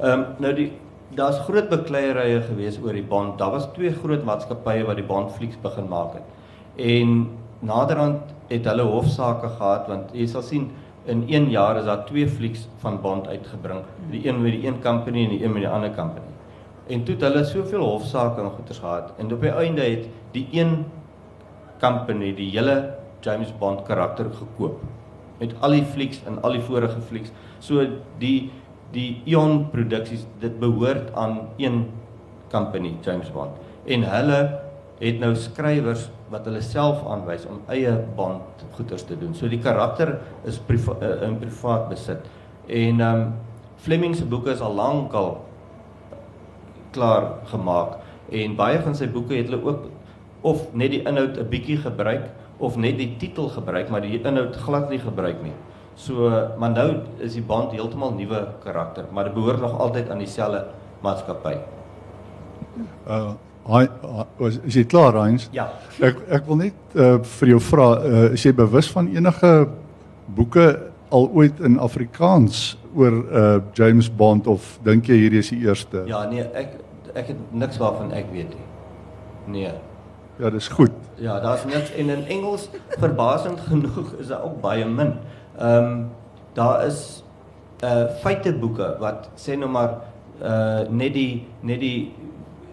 S2: Ehm um, nou die daar's groot bekleierye gewees oor die Bond. Daar was twee groot maatskappye wat die Bond flieks begin maak het. En naderhand het hulle hofsaake gehad want jy sal sien in 1 jaar is daar twee flieks van Bond uitgebring. Die een met die een company en die een met die ander company. En toe het hulle soveel hofsaake en goeters gehad en op die einde het die een company die hele James Bond karakter gekoop met al die flieks en al die vorige flieks. So die die Eon produksies dit behoort aan een company James Bond en hulle het nou skrywers wat hulle self aanwys om eie band goeders te doen. So die karakter is priva uh, in privaat besit. En ehm um, Fleming se boeke is al lank al klaar gemaak en baie van sy boeke het hulle ook of net die inhoud 'n bietjie gebruik of net die titel gebruik maar die inhoud glad nie gebruik nie. So maar nou is die band heeltemal nuwe karakter, maar dit behoort nog altyd aan dieselfde maatskappy.
S7: Uh was is jy klaar Heinz?
S2: Ja.
S7: Ek ek wil net uh, vir jou vra, uh, is jy bewus van enige boeke al ooit in Afrikaans oor uh, James Bond of dink jy hierdie is die eerste?
S2: Ja, nee, ek ek het niks waarvan ek weet nie. Nee.
S7: Ja, dis goed.
S2: Ja, daar's niks en in Engels verbasend genoeg is daar ook baie min. Ehm um, daar is uh feiteboeke wat sê nou maar uh net die net die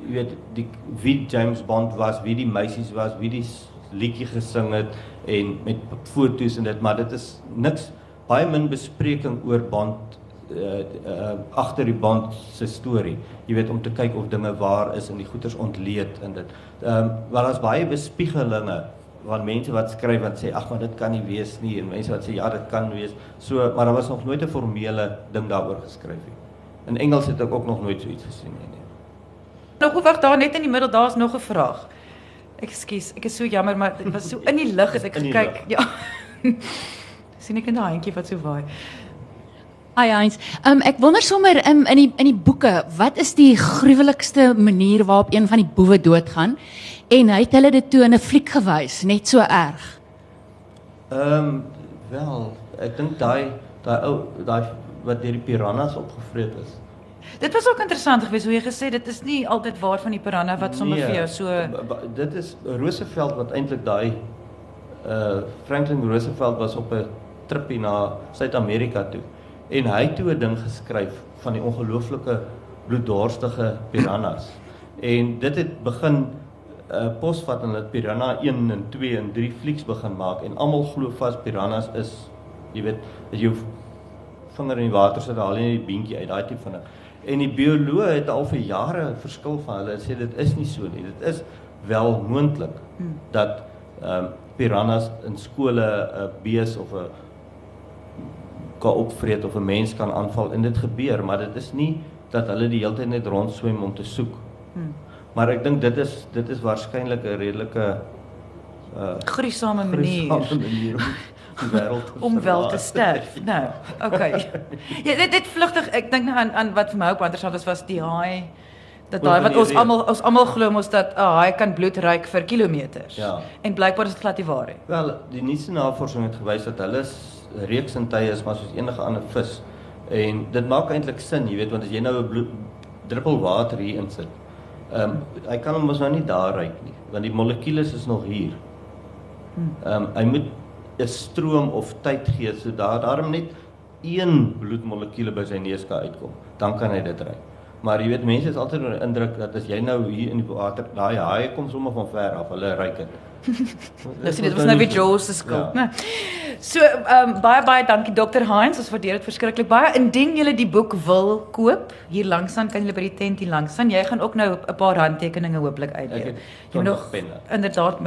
S2: jy weet die wie James Bond was, wie die meisies was, wie die liedjie gesing het en met foto's en dit, maar dit is niks baie min bespreking oor Bond uh, uh agter die Bond se storie. Jy weet om te kyk of dinge waar is en die goeters ontleed en dit. Ehm um, wel as baie bespiegelinge van mense wat skryf wat sê ag maar dit kan nie wees nie en mense wat sê ja dit kan wees. So maar daar was nog nooit 'n formele ding daaroor geskryf nie. In Engels het ek ook nog nooit so iets gesien nie.
S3: Nog wag daar net in die middel daar's nog 'n vraag. Ekskuus, ek is so jammer maar dit was so in die lug as ek gekyk. Ja. sien ek 'n handjie wat so waai.
S8: Hi Heinz. Um ek wonder sommer um, in die in die boeke, wat is die gruwelikste manier waarop een van die boewe doodgaan? En hy het hulle dit toe in 'n fliek gewys, net so erg.
S2: Ehm um, wel, ek dink daai daai ou daai wat deur die piranhas opgevreet is.
S3: Dit was ook interessant geweest hoe jy gesê dit is nie altyd waar van die piranha wat sommer nee, vir jou so
S2: dit is Roosevelt wat eintlik daai uh Franklin Roosevelt was op 'n tripie na Suid-Amerika toe. En hy het toe 'n ding geskryf van die ongelooflike bloeddorstige piranhas. En dit het begin uh, posvat en dit piranha 1 en 2 en 3 flieks begin maak en almal glo vas piranhas is jy weet as jy vinger in die water sit haal jy die beentjie uit daai tipe van 'n En die bioloë het al vir jare verskil van hulle sê dit is nie so nie. Dit is wel moontlik hmm. dat ehm um, piranhas in skole 'n bees of 'n kan opvreet of 'n mens kan aanval en dit gebeur, maar dit is nie dat hulle die hele tyd net rondswem om te soek. Hmm. Maar ek dink dit is dit is waarskynlik 'n redelike
S3: uh gruisame manier.
S2: Gruisame manier om
S3: om wel te sterf. Nou, okay. Ja, dit dit vlugtig. Ek dink nou aan aan wat vir my ook interessant was was die haai dat daai wat ons almal ons almal glo mos dat 'n haai kan bloed ruik vir kilometers.
S2: Ja.
S3: En blykbaar is dit glad nie waar nie.
S2: Wel, die nuutste navorsing het gewys dat hulle reeks en tye is maar soos enige ander vis. En dit maak eintlik sin, jy weet, want as jy nou 'n druppel water hier insit, ehm um, hy kan hom mos nou nie daar ruik nie, want die molekules is nog hier. Ehm um, hy moet 'n stroom of tyd gee so daar daarom net een bloedmolekuule by sy neus kan uitkom, dan kan hy dit ry. Maar jy weet mense is altyd onder indruk dat as jy nou hier in die water, daai haai kom sommer van ver af, hulle ry dit.
S3: Nou sien dit was nou weer Joe se skuld, ja. né? So, ehm um, baie baie dankie Dr. Heinz, ons waardeer dit verskriklik baie. Indien jy die boek wil koop, hier langsaan kan jy by die tent hier langsaan. Jy gaan ook nou 'n paar handtekeninge hooplik uitdeel.
S2: Jy nog penne.
S3: Inderdaad,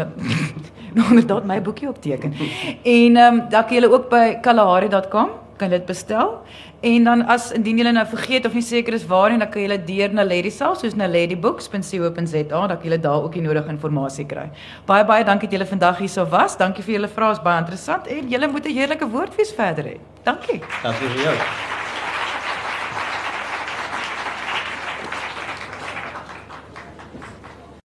S3: nog inderdaad my boekie opteken. en ehm um, dan kan jy ook by kalahari.com kan dit bestel. En dan as indien jy nou vergeet of nie seker is waar nie, dan kan jy deur na Lady self soos na ladybooks.co.za, dan kan jy daar ook die nodige inligting kry. Baie baie dankie dat julle vandag hierso was. Dankie vir julle vrae, is baie interessant en julle moet 'n heerlike woordfees verder hê. Dankie.
S2: Dankie vir jou.